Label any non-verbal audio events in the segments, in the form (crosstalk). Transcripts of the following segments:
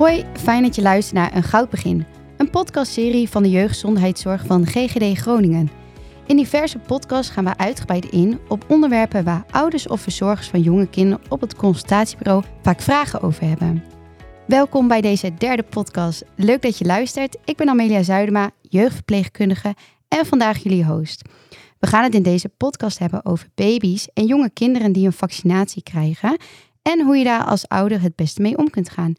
Hoi, fijn dat je luistert naar Een Goud Begin, een podcastserie van de jeugdgezondheidszorg van GGD Groningen. In diverse podcasts gaan we uitgebreid in op onderwerpen waar ouders of verzorgers van jonge kinderen op het consultatiebureau vaak vragen over hebben. Welkom bij deze derde podcast. Leuk dat je luistert. Ik ben Amelia Zuidema, jeugdverpleegkundige en vandaag jullie host. We gaan het in deze podcast hebben over baby's en jonge kinderen die een vaccinatie krijgen en hoe je daar als ouder het beste mee om kunt gaan.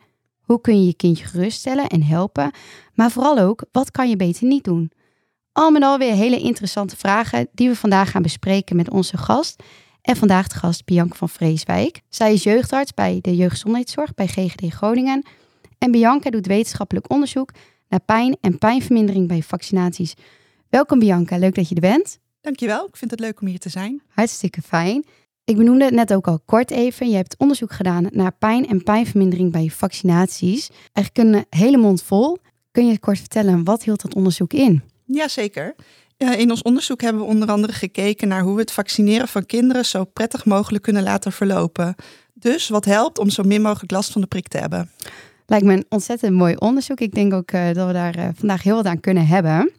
Hoe kun je je kindje geruststellen en helpen, maar vooral ook wat kan je beter niet doen? Al met al weer hele interessante vragen die we vandaag gaan bespreken met onze gast. En vandaag de gast Bianca van Vreeswijk. Zij is jeugdarts bij de jeugdgezondheidszorg bij GGD Groningen. En Bianca doet wetenschappelijk onderzoek naar pijn en pijnvermindering bij vaccinaties. Welkom Bianca, leuk dat je er bent. Dankjewel, ik vind het leuk om hier te zijn. Hartstikke fijn. Ik benoemde het net ook al kort even. Je hebt onderzoek gedaan naar pijn en pijnvermindering bij vaccinaties. Eigenlijk een hele mond vol. Kun je kort vertellen, wat hield dat onderzoek in? Jazeker. Uh, in ons onderzoek hebben we onder andere gekeken naar hoe we het vaccineren van kinderen zo prettig mogelijk kunnen laten verlopen. Dus wat helpt om zo min mogelijk last van de prik te hebben. Lijkt me een ontzettend mooi onderzoek. Ik denk ook uh, dat we daar uh, vandaag heel wat aan kunnen hebben.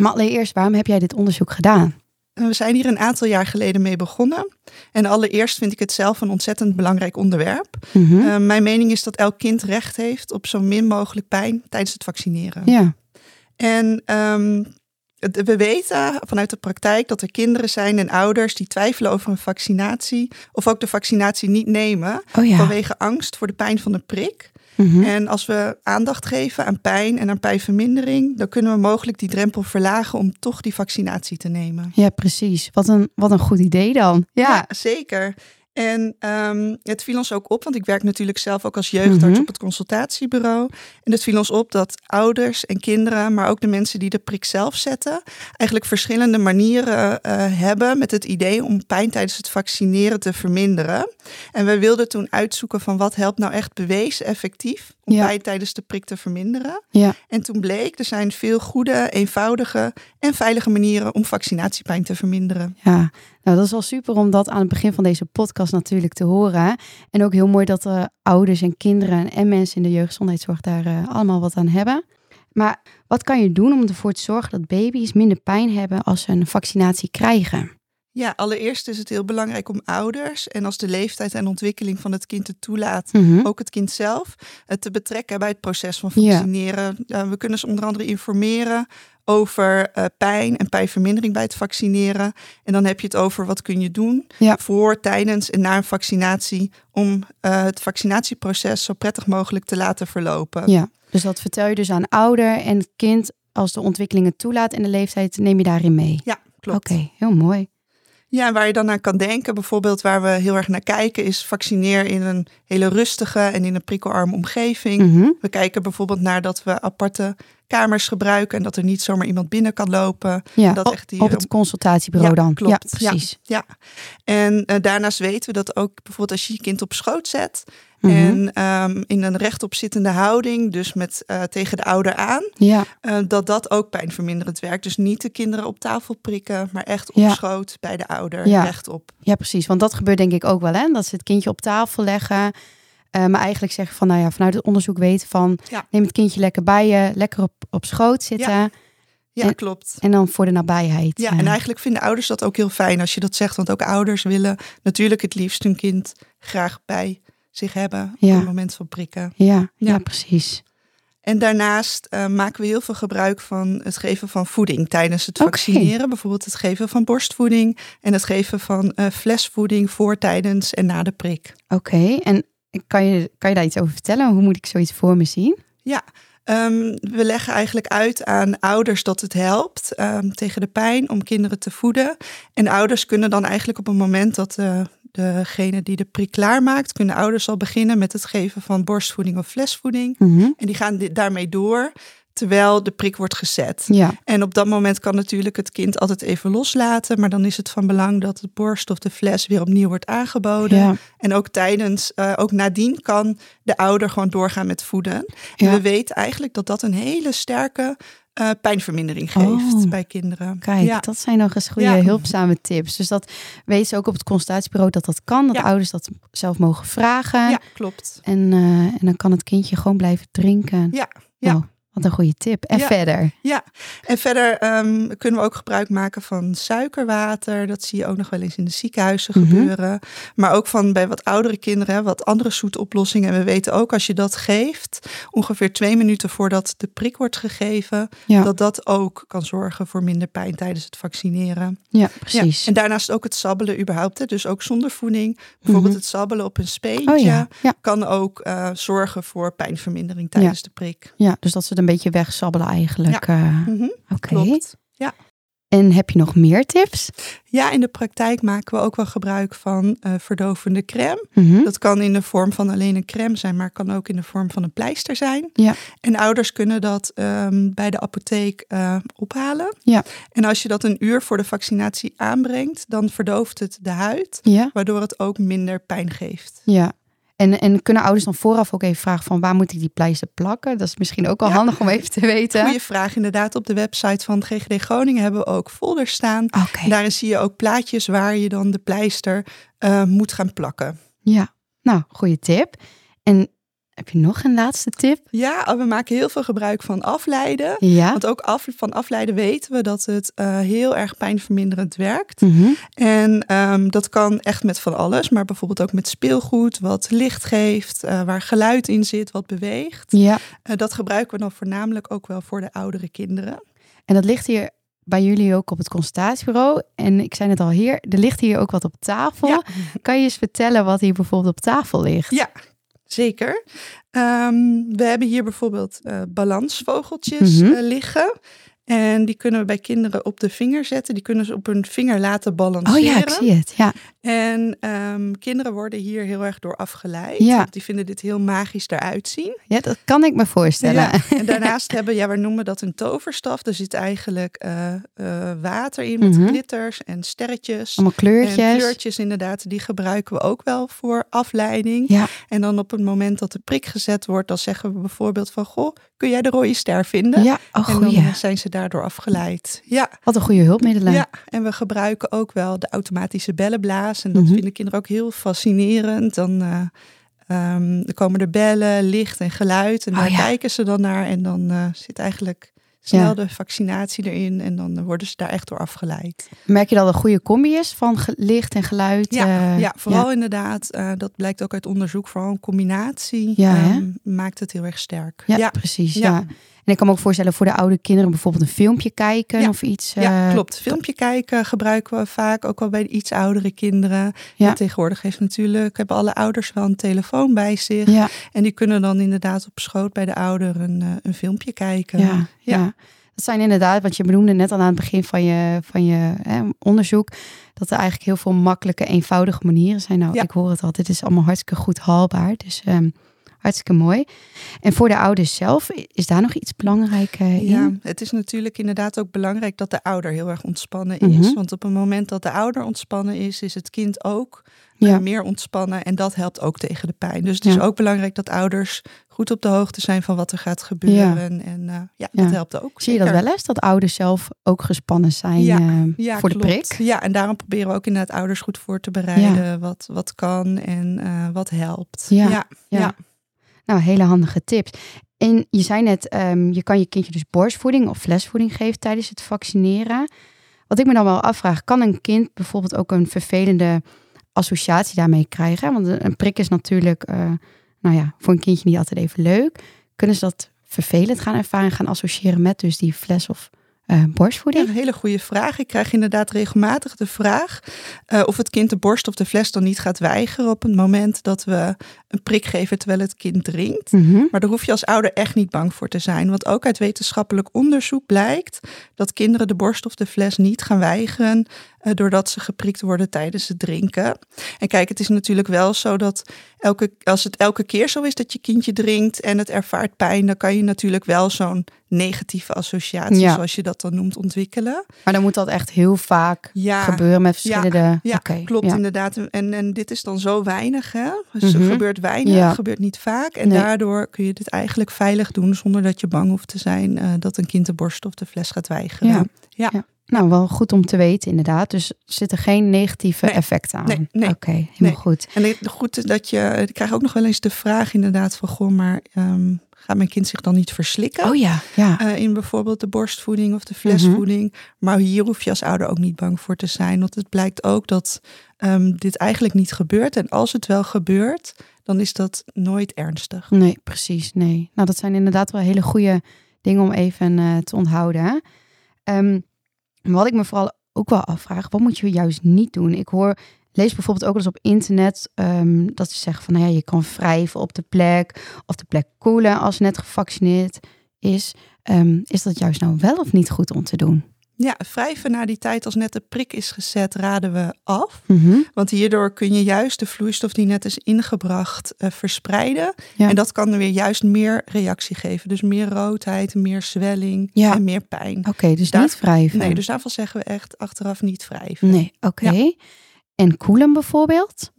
Maar allereerst, waarom heb jij dit onderzoek gedaan? We zijn hier een aantal jaar geleden mee begonnen. En allereerst vind ik het zelf een ontzettend belangrijk onderwerp. Mm -hmm. uh, mijn mening is dat elk kind recht heeft op zo min mogelijk pijn tijdens het vaccineren. Ja. En um, we weten vanuit de praktijk dat er kinderen zijn en ouders die twijfelen over een vaccinatie. Of ook de vaccinatie niet nemen oh ja. vanwege angst voor de pijn van de prik. Mm -hmm. En als we aandacht geven aan pijn en aan pijnvermindering, dan kunnen we mogelijk die drempel verlagen om toch die vaccinatie te nemen. Ja, precies. Wat een, wat een goed idee dan. Ja, ja zeker. En um, het viel ons ook op, want ik werk natuurlijk zelf ook als jeugdarts Mhm. mm -hmm. op het consultatiebureau. En het viel ons op dat ouders en kinderen, maar ook de mensen die de prik zelf zetten, eigenlijk verschillende manieren uh, hebben met het idee om pijn tijdens het vaccineren te verminderen. En we wilden toen uitzoeken van wat helpt nou echt bewezen effectief Ja. pijn tijdens de prik te verminderen. ja. En toen bleek, er zijn veel goede, eenvoudige en veilige manieren om vaccinatiepijn te verminderen. ja. Nou, dat is wel super om dat aan het begin van deze podcast natuurlijk te horen. En ook heel mooi dat uh, ouders en kinderen en mensen in de jeugdgezondheidszorg daar uh, allemaal wat aan hebben. Maar wat kan je doen om ervoor te zorgen dat baby's minder pijn hebben als ze een vaccinatie krijgen? Ja, allereerst is het heel belangrijk om ouders en als de leeftijd en ontwikkeling van het kind het toelaat, Mm -hmm. ook het kind zelf, het te betrekken bij het proces van vaccineren. Ja. Uh, we kunnen ze onder andere informeren over uh, pijn en pijnvermindering bij het vaccineren. En dan heb je het over wat kun je doen ja. voor, tijdens en na een vaccinatie om uh, het vaccinatieproces zo prettig mogelijk te laten verlopen. Ja, dus dat vertel je dus aan ouder en kind als de ontwikkeling het toelaat en de leeftijd neem je daarin mee. Ja, klopt. Oké, okay, heel mooi. Ja, waar je dan aan kan denken, bijvoorbeeld waar we heel erg naar kijken, is vaccineer in een hele rustige en in een prikkelarme omgeving. Mm -hmm. We kijken bijvoorbeeld naar dat we aparte kamers gebruiken en dat er niet zomaar iemand binnen kan lopen. Ja, dat echt hier... op het consultatiebureau ja, dan. Klopt. Ja, precies. Ja, ja. en uh, daarnaast weten we dat ook bijvoorbeeld als je je kind op schoot zet Mhm. mm -hmm. en um, in een rechtop zittende houding, dus met uh, tegen de ouder aan, ja. uh, dat dat ook pijnverminderend werkt. Dus niet de kinderen op tafel prikken, maar echt op schoot bij de ouder, ja. rechtop. Ja, precies. Want dat gebeurt denk ik ook wel, hè? Dat ze het kindje op tafel leggen. Uh, maar eigenlijk zeggen van, nou ja, vanuit het onderzoek weten van, ja. neem het kindje lekker bij je, lekker op, op schoot zitten. Ja. Ja, en, klopt. En dan voor de nabijheid. Ja, en eigenlijk vinden ouders dat ook heel fijn als je dat zegt. Want ook ouders willen natuurlijk het liefst hun kind graag bij zich hebben ja. op het moment van prikken. Ja, ja. ja precies. En daarnaast uh, maken we heel veel gebruik van het geven van voeding tijdens het vaccineren. Okay. Bijvoorbeeld het geven van borstvoeding en het geven van uh, flesvoeding voor, tijdens en na de prik. Oké, okay. en kan je, kan je daar iets over vertellen? Hoe moet ik zoiets voor me zien? Ja, um, we leggen eigenlijk uit aan ouders dat het helpt um, tegen de pijn om kinderen te voeden. En ouders kunnen dan eigenlijk op het moment dat uh, degene die de prik klaarmaakt, kunnen ouders al beginnen met het geven van borstvoeding of flesvoeding. Mm -hmm. En die gaan daarmee door terwijl de prik wordt gezet. Ja. En op dat moment kan natuurlijk het kind altijd even loslaten, maar dan is het van belang dat de borst of de fles weer opnieuw wordt aangeboden. Ja. En ook tijdens, uh, ook nadien kan de ouder gewoon doorgaan met voeden. Ja. En we weten eigenlijk dat dat een hele sterke uh, pijnvermindering geeft Oh. bij kinderen. Kijk, ja. dat zijn nog eens goede Ja. hulpzame tips. Dus dat ze ook op het consultatiebureau dat dat kan. Dat Ja. ouders dat zelf mogen vragen. ja, klopt. En, eh, en dan kan het kindje gewoon blijven drinken. Ja, ja. Nou, wat een goede tip. En Ja. verder. En verder ehm, kunnen we ook gebruik maken van suikerwater. Dat zie je ook nog wel eens in de ziekenhuizen Mhm. gebeuren. Maar ook van bij wat oudere kinderen, wat andere zoetoplossingen. En we weten ook als je dat geeft, ongeveer twee minuten voordat de prik wordt gegeven, Ja, dat dat ook kan zorgen voor minder pijn tijdens het vaccineren. ja precies. Ja. En daarnaast ook het sabbelen überhaupt. Hè. Dus ook zonder voeding. Bijvoorbeeld Mhm. het sabbelen op een speentje. oh ja. ja. Kan ook eh, zorgen voor pijnvermindering tijdens de prik. Ja, dus dat ze een beetje wegsabbelen eigenlijk. eh. Mhm, Oké. Klopt. En heb je nog meer tips? Ja, in de praktijk maken we ook wel gebruik van eh, verdovende crème. Mhm. Dat kan in de vorm van alleen een crème zijn, maar kan ook in de vorm van een pleister zijn. Ja. En ouders kunnen dat ehm, bij de apotheek eh, ophalen. Ja. En als je dat een uur voor de vaccinatie aanbrengt, dan verdooft het de huid, Ja, waardoor het ook minder pijn geeft. ja. En, en kunnen ouders dan vooraf ook even vragen van waar moet ik die pleister plakken? Dat is misschien ook al Ja. handig om even te weten. Goeie vraag. Inderdaad, op de website van GGD Groningen hebben we ook folders staan. En daarin zie je ook plaatjes waar je dan de pleister eh, moet gaan plakken. ja. Nou, goede tip. En heb je nog een laatste tip? Ja, oh, we maken heel veel gebruik van afleiden. Ja. Want ook af, van afleiden weten we dat het eh, heel erg pijnverminderend werkt. Mhm. En ehm, dat kan echt met van alles, maar bijvoorbeeld ook met speelgoed, wat licht geeft, eh, waar geluid in zit, wat beweegt. Ja. Eh, dat gebruiken we dan voornamelijk ook wel voor de oudere kinderen. En dat ligt hier bij jullie ook op het consultatiebureau. En ik zei het al hier, er ligt hier ook wat op tafel. Ja. Kan je eens vertellen wat hier bijvoorbeeld op tafel ligt? Ja, zeker. Ehm, we hebben hier bijvoorbeeld eh, balansvogeltjes Mhm. eh, liggen. En die kunnen we bij kinderen op de vinger zetten. Die kunnen ze op hun vinger laten balanceren. Oh ja, ik zie het. Ja. En ehm, kinderen worden hier heel erg door afgeleid. Ja. Want die vinden dit heel magisch eruit zien. ja, dat kan ik me voorstellen. Ja. En (laughs) daarnaast hebben, ja, we noemen dat een toverstaf. Er zit eigenlijk eh, eh, water in met Mhm. glitters en sterretjes. Allemaal kleurtjes. En kleurtjes inderdaad, die gebruiken we ook wel voor afleiding. Ja. En dan op het moment dat de prik gezet wordt, dan zeggen we bijvoorbeeld van... Goh, kun jij de rode ster vinden? Ja, oh en dan zijn ze daardoor afgeleid. Ja, Wat een goede hulpmiddelen. ja, en we gebruiken ook wel de automatische bellenblaas. En dat Mhm. vinden kinderen ook heel fascinerend. Dan eh, ehm, dan komen er bellen, licht en geluid. En Oh, daar ja. kijken ze dan naar. En dan eh, zit eigenlijk snel Ja. de vaccinatie erin. En dan worden ze daar echt door afgeleid. Merk je dat een goede combi is van licht en geluid? Ja, eh, ja vooral inderdaad. eh, dat blijkt ook uit onderzoek. Vooral een combinatie ehm, maakt het heel erg sterk. Ja, ja. precies. Ja. En ik kan me ook voorstellen voor de oude kinderen bijvoorbeeld een filmpje kijken Ja. of iets. Ja, eh, klopt. Filmpje kijken gebruiken we vaak ook wel bij de iets oudere kinderen. Ja. Tegenwoordig heeft natuurlijk, hebben alle ouders wel een telefoon bij zich. Ja, En die kunnen dan inderdaad op schoot bij de ouder een, eh, een filmpje kijken. ja, ja. Dat zijn inderdaad, want je benoemde net al aan het begin van je, van je hè, onderzoek, dat er eigenlijk heel veel makkelijke, eenvoudige manieren zijn. Nou, Ja. ik hoor het al, dit is allemaal hartstikke goed haalbaar. Dus ehm, hartstikke mooi. En voor de ouders zelf, is daar nog iets belangrijk eh, in? Ja, het is natuurlijk inderdaad ook belangrijk dat de ouder heel erg ontspannen Mhm. is. Want op het moment dat de ouder ontspannen is, is het kind ook eh, Ja. meer ontspannen. En dat helpt ook tegen de pijn. Dus het is ook belangrijk dat ouders goed op de hoogte zijn van wat er gaat gebeuren. En eh, ja, dat helpt ook. Zie je dat wel eens, dat ouders zelf ook gespannen zijn voor de prik? Ja, en daarom proberen we ook inderdaad ouders goed voor te bereiden. Wat, wat kan en wat helpt. Ja, ja. Nou, hele handige tips. En je zei net, ehm, je kan je kindje dus borstvoeding of flesvoeding geven tijdens het vaccineren. Wat ik me dan wel afvraag, kan een kind bijvoorbeeld ook een vervelende associatie daarmee krijgen? Want een een prik is natuurlijk, eh, nou ja, voor een kindje niet altijd even leuk. Kunnen ze dat vervelend gaan ervaren, gaan associëren met dus die fles of eh, borstvoeding? Ja, een hele goede vraag. Ik krijg inderdaad regelmatig de vraag eh, of het kind de borst of de fles dan niet gaat weigeren op het moment dat we een prik geven terwijl het kind drinkt. Mhm. Maar daar hoef je als ouder echt niet bang voor te zijn. Want ook uit wetenschappelijk onderzoek blijkt dat kinderen de borst of de fles niet gaan weigeren eh, doordat ze geprikt worden tijdens het drinken. En kijk, het is natuurlijk wel zo dat elke, als het elke keer zo is dat je kindje drinkt en het ervaart pijn, dan kan je natuurlijk wel zo'n negatieve associatie, Ja. zoals je dat dan noemt, ontwikkelen. Maar dan moet dat echt heel vaak Ja, gebeuren met verschillende... ja, Oké, klopt ja. inderdaad. En, en dit is dan zo weinig, hè? Dus Mhm. er gebeurt weinig, Ja. gebeurt niet vaak. En Nee. daardoor kun je dit eigenlijk veilig doen zonder dat je bang hoeft te zijn eh, dat een kind de borst of de fles gaat weigeren. Ja. Ja. Nou, wel goed om te weten inderdaad. Dus er zitten geen negatieve Nee. effecten aan. Nee, nee. Oké, helemaal Nee. goed. En goed dat je, ik krijg ook nog wel eens de vraag inderdaad van, goh, maar ehm, gaat mijn kind zich dan niet verslikken? Oh ja, ja. Eh, in bijvoorbeeld de borstvoeding of de flesvoeding. Maar hier hoef je als ouder ook niet bang voor te zijn. Want het blijkt ook dat ehm, dit eigenlijk niet gebeurt. En als het wel gebeurt, dan is dat nooit ernstig. Nee, precies. Nee. Nou, dat zijn inderdaad wel hele goede dingen om even eh, te onthouden. hè. Wat ik me vooral ook wel afvraag, wat moet je juist niet doen? Ik hoor, lees bijvoorbeeld ook eens op internet ehm, dat ze zeggen van, nou ja, je kan wrijven op de plek of de plek koelen als net gevaccineerd is. Ehm, is dat juist nou wel of niet goed om te doen? Ja, wrijven na die tijd als net de prik is gezet, raden we af. Mhm. Want hierdoor kun je juist de vloeistof die net is ingebracht eh, verspreiden. Ja. En dat kan er weer juist meer reactie geven. Dus meer roodheid, meer zwelling Ja. en meer pijn. Oké, dus Daar- niet wrijven. Nee, dus daarvan zeggen we echt achteraf niet wrijven. Nee, oké. En koelen bijvoorbeeld?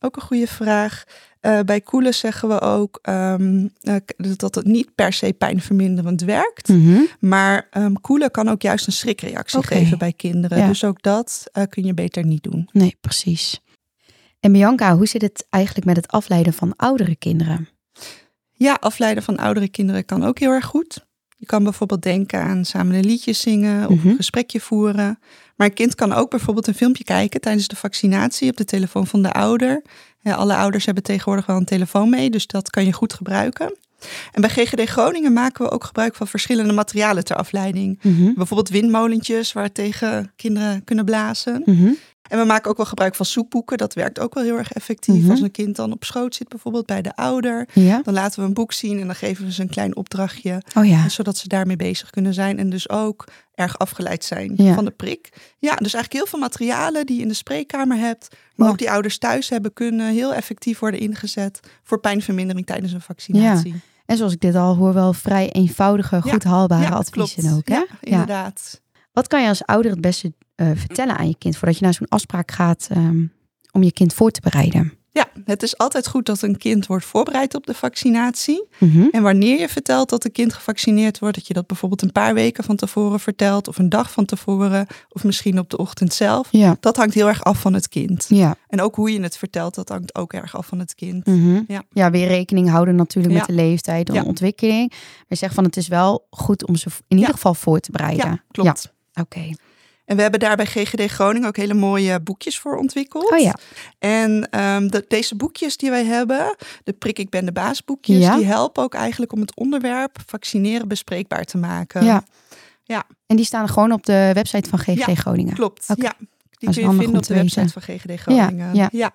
Ook een goede vraag. Eh, bij koelen zeggen we ook ehm, eh, dat het niet per se pijnverminderend werkt. Mhm. Maar ehm, koelen kan ook juist een schrikreactie geven bij kinderen. Ja. Dus ook dat eh, kun je beter niet doen. Nee, precies. En Bianca, hoe zit het eigenlijk met het afleiden van oudere kinderen? Ja, afleiden van oudere kinderen kan ook heel erg goed. Je kan bijvoorbeeld denken aan samen een liedje zingen of Mhm. een gesprekje voeren. Maar een kind kan ook bijvoorbeeld een filmpje kijken tijdens de vaccinatie op de telefoon van de ouder. Ja, alle ouders hebben tegenwoordig wel een telefoon mee, dus dat kan je goed gebruiken. En bij GGD Groningen maken we ook gebruik van verschillende materialen ter afleiding. Bijvoorbeeld windmolentjes waar tegen kinderen kunnen blazen. Mhm. En we maken ook wel gebruik van soepboeken. Dat werkt ook wel heel erg effectief. Mhm. Als een kind dan op schoot zit, bijvoorbeeld bij de ouder. Ja. Dan laten we een boek zien en dan geven we ze een klein opdrachtje. Oh ja. Zodat ze daarmee bezig kunnen zijn. En dus ook erg afgeleid zijn Ja. van de prik. Ja, dus eigenlijk heel veel materialen die je in de spreekkamer hebt. Maar ook die ouders thuis hebben kunnen heel effectief worden ingezet. Voor pijnvermindering tijdens een vaccinatie. En zoals ik dit al hoor, wel vrij eenvoudige, goed haalbare adviezen klopt. ook. Hè? Ja, inderdaad. Wat kan je als ouder het beste eh, vertellen aan je kind voordat je naar zo'n afspraak gaat ehm, om je kind voor te bereiden? Ja, het is altijd goed dat een kind wordt voorbereid op de vaccinatie. Mhm. En wanneer je vertelt dat een kind gevaccineerd wordt, dat je dat bijvoorbeeld een paar weken van tevoren vertelt, of een dag van tevoren, of misschien op de ochtend zelf. Ja. Dat hangt heel erg af van het kind. Ja. En ook hoe je het vertelt, dat hangt ook erg af van het kind. Mhm. Ja. ja, weer rekening houden natuurlijk Ja. met de leeftijd en Ja. ontwikkeling. Maar je zegt van het is wel goed om ze in ieder geval voor te bereiden. Ja, klopt. Oké. En we hebben daar bij GGD Groningen ook hele mooie boekjes voor ontwikkeld. Oh ja. En ehm, de- deze boekjes die wij hebben, de Prik Ik Ben de Baas boekjes, Ja. die helpen ook eigenlijk om het onderwerp vaccineren bespreekbaar te maken. Ja. Ja. En die staan gewoon op de website van GGD Ja, Groningen. Klopt, ja. Die kun je vinden op de te website van GGD Groningen. ja.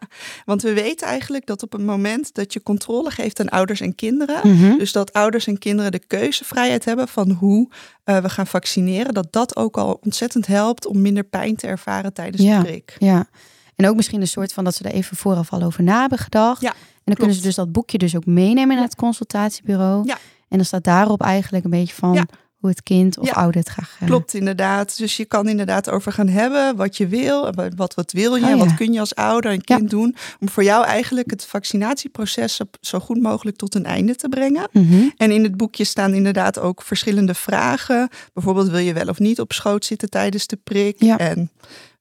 want we weten eigenlijk dat op het moment dat je controle geeft aan ouders en kinderen, Mhm. dus dat ouders en kinderen de keuzevrijheid hebben van hoe eh, we gaan vaccineren, dat dat ook al ontzettend helpt om minder pijn te ervaren tijdens Ja. de prik. Ja. En ook misschien een soort van dat ze er even vooraf al over na hebben gedacht. Ja, en dan kunnen ze dus dat boekje dus ook meenemen naar het consultatiebureau. Ja. En dan staat daarop eigenlijk een beetje van. Hoe het kind of Ja. ouder het graag... eh, Klopt, inderdaad. Dus je kan inderdaad over gaan hebben wat je wil. en Wat, wat wil je? Oh, ja. Wat kun je als ouder en Ja. kind doen? Om voor jou eigenlijk het vaccinatieproces zo goed mogelijk tot een einde te brengen. mhm. En in het boekje staan inderdaad ook verschillende vragen. Bijvoorbeeld wil je wel of niet op schoot zitten tijdens de prik? En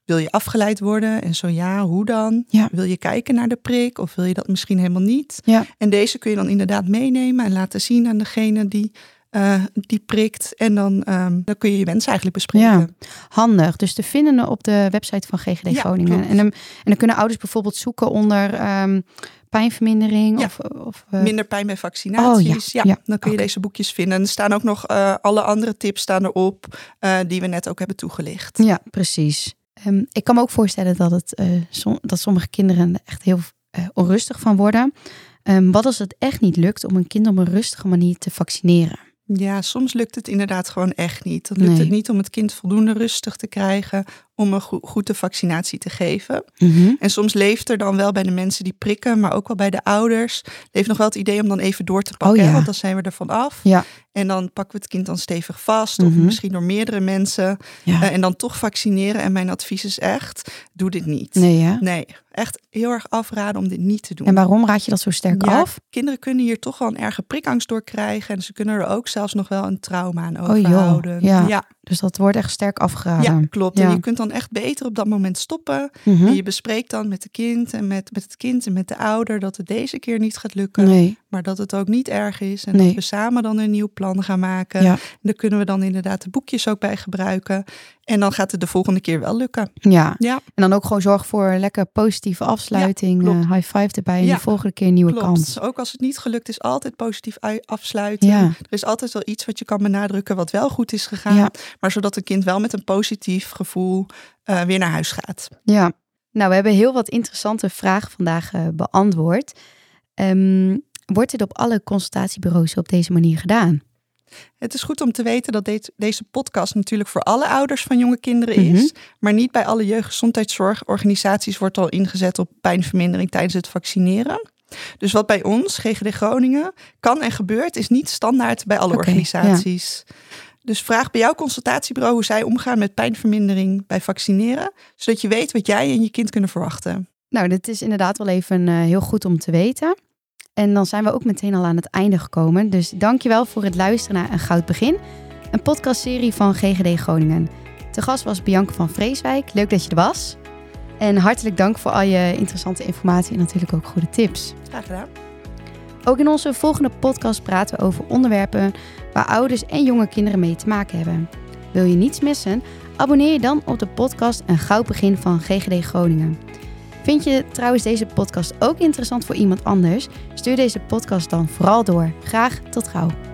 wil je afgeleid worden? En zo ja, hoe dan? Ja. Wil je kijken naar de prik of wil je dat misschien helemaal niet? Ja. En deze kun je dan inderdaad meenemen en laten zien aan degene die, eh, die prikt. En dan, ehm, dan kun je je wensen eigenlijk bespreken. Ja. Handig. Dus te vinden op de website van GGD Ja, Groningen. klopt. En dan, en dan kunnen ouders bijvoorbeeld zoeken onder ehm, pijnvermindering. Ja. Of, of, eh, Minder pijn bij vaccinaties. Oh, ja. dan kun je deze boekjes vinden. En er staan ook nog eh, alle andere tips staan erop eh, die we net ook hebben toegelicht. Ja, precies. Ehm, ik kan me ook voorstellen dat, het, eh, som- dat sommige kinderen er echt heel eh, onrustig van worden. Wat als het echt niet lukt om een kind op een rustige manier te vaccineren? Ja, soms lukt het inderdaad gewoon echt niet. Dan lukt Nee. het niet om het kind voldoende rustig te krijgen om een go- goed de vaccinatie te geven. Mhm. En soms leeft er dan wel bij de mensen die prikken, maar ook wel bij de ouders, leeft nog wel het idee om dan even door te pakken. Oh, ja. hè, Want dan zijn we er van af. Ja. En dan pakken we het kind dan stevig vast, of Mhm. misschien door meerdere mensen. Ja. Eh, en dan toch vaccineren. En mijn advies is echt, doe dit niet. Nee, hè? Nee, echt heel erg afraden om dit niet te doen. En waarom raad je dat zo sterk Ja, af? Kinderen kunnen hier toch wel een erge prikangst door krijgen. En ze kunnen er ook zelfs nog wel een trauma aan Oh, joh. overhouden. Ja. ja, Dus dat wordt echt sterk afgeraden. ja, klopt. Ja. En je kunt dan echt beter op dat moment stoppen. Mhm. En je bespreekt dan met de kind en met, met het kind en met de ouder dat het deze keer niet gaat lukken. Nee. Maar dat het ook niet erg is. En Nee. dat we samen dan een nieuw plan gaan maken. Ja. En daar kunnen we dan inderdaad de boekjes ook bij gebruiken. En dan gaat het de volgende keer wel lukken. Ja. Ja, En dan ook gewoon zorg voor een lekker positieve afsluiting. klopt. eh, high five erbij en Ja, de volgende keer een nieuwe klopt. kans. Ook als het niet gelukt is, altijd positief ui- afsluiten. Ja. Er is altijd wel iets wat je kan benadrukken wat wel goed is gegaan. Ja. Maar zodat een kind wel met een positief gevoel eh, weer naar huis gaat. Ja. Nou, we hebben heel wat interessante vragen vandaag eh, beantwoord. Ehm, wordt dit op alle consultatiebureaus op deze manier gedaan? Het is goed om te weten dat deze, deze podcast natuurlijk voor alle ouders van jonge kinderen is. Mhm. Maar niet bij alle jeugdgezondheidszorgorganisaties wordt al ingezet op pijnvermindering tijdens het vaccineren. Dus wat bij ons, GGD Groningen, kan en gebeurt, is niet standaard bij alle organisaties. Dus vraag bij jouw consultatiebureau hoe zij omgaan met pijnvermindering bij vaccineren, zodat je weet wat jij en je kind kunnen verwachten. Nou, dit is inderdaad wel even eh, heel goed om te weten. En dan zijn we ook meteen al aan het einde gekomen. Dus dankjewel voor het luisteren naar Een Goud Begin. Een podcastserie van GGD Groningen. Te gast was Bianca van Vreeswijk. Leuk dat je er was. En hartelijk dank voor al je interessante informatie en natuurlijk ook goede tips. Graag gedaan. Ook in onze volgende podcast praten we over onderwerpen waar ouders en jonge kinderen mee te maken hebben. Wil je niets missen? Abonneer je dan op de podcast Een Goud Begin van GGD Groningen. Vind je trouwens deze podcast ook interessant voor iemand anders? Stuur deze podcast dan vooral door. Graag tot gauw.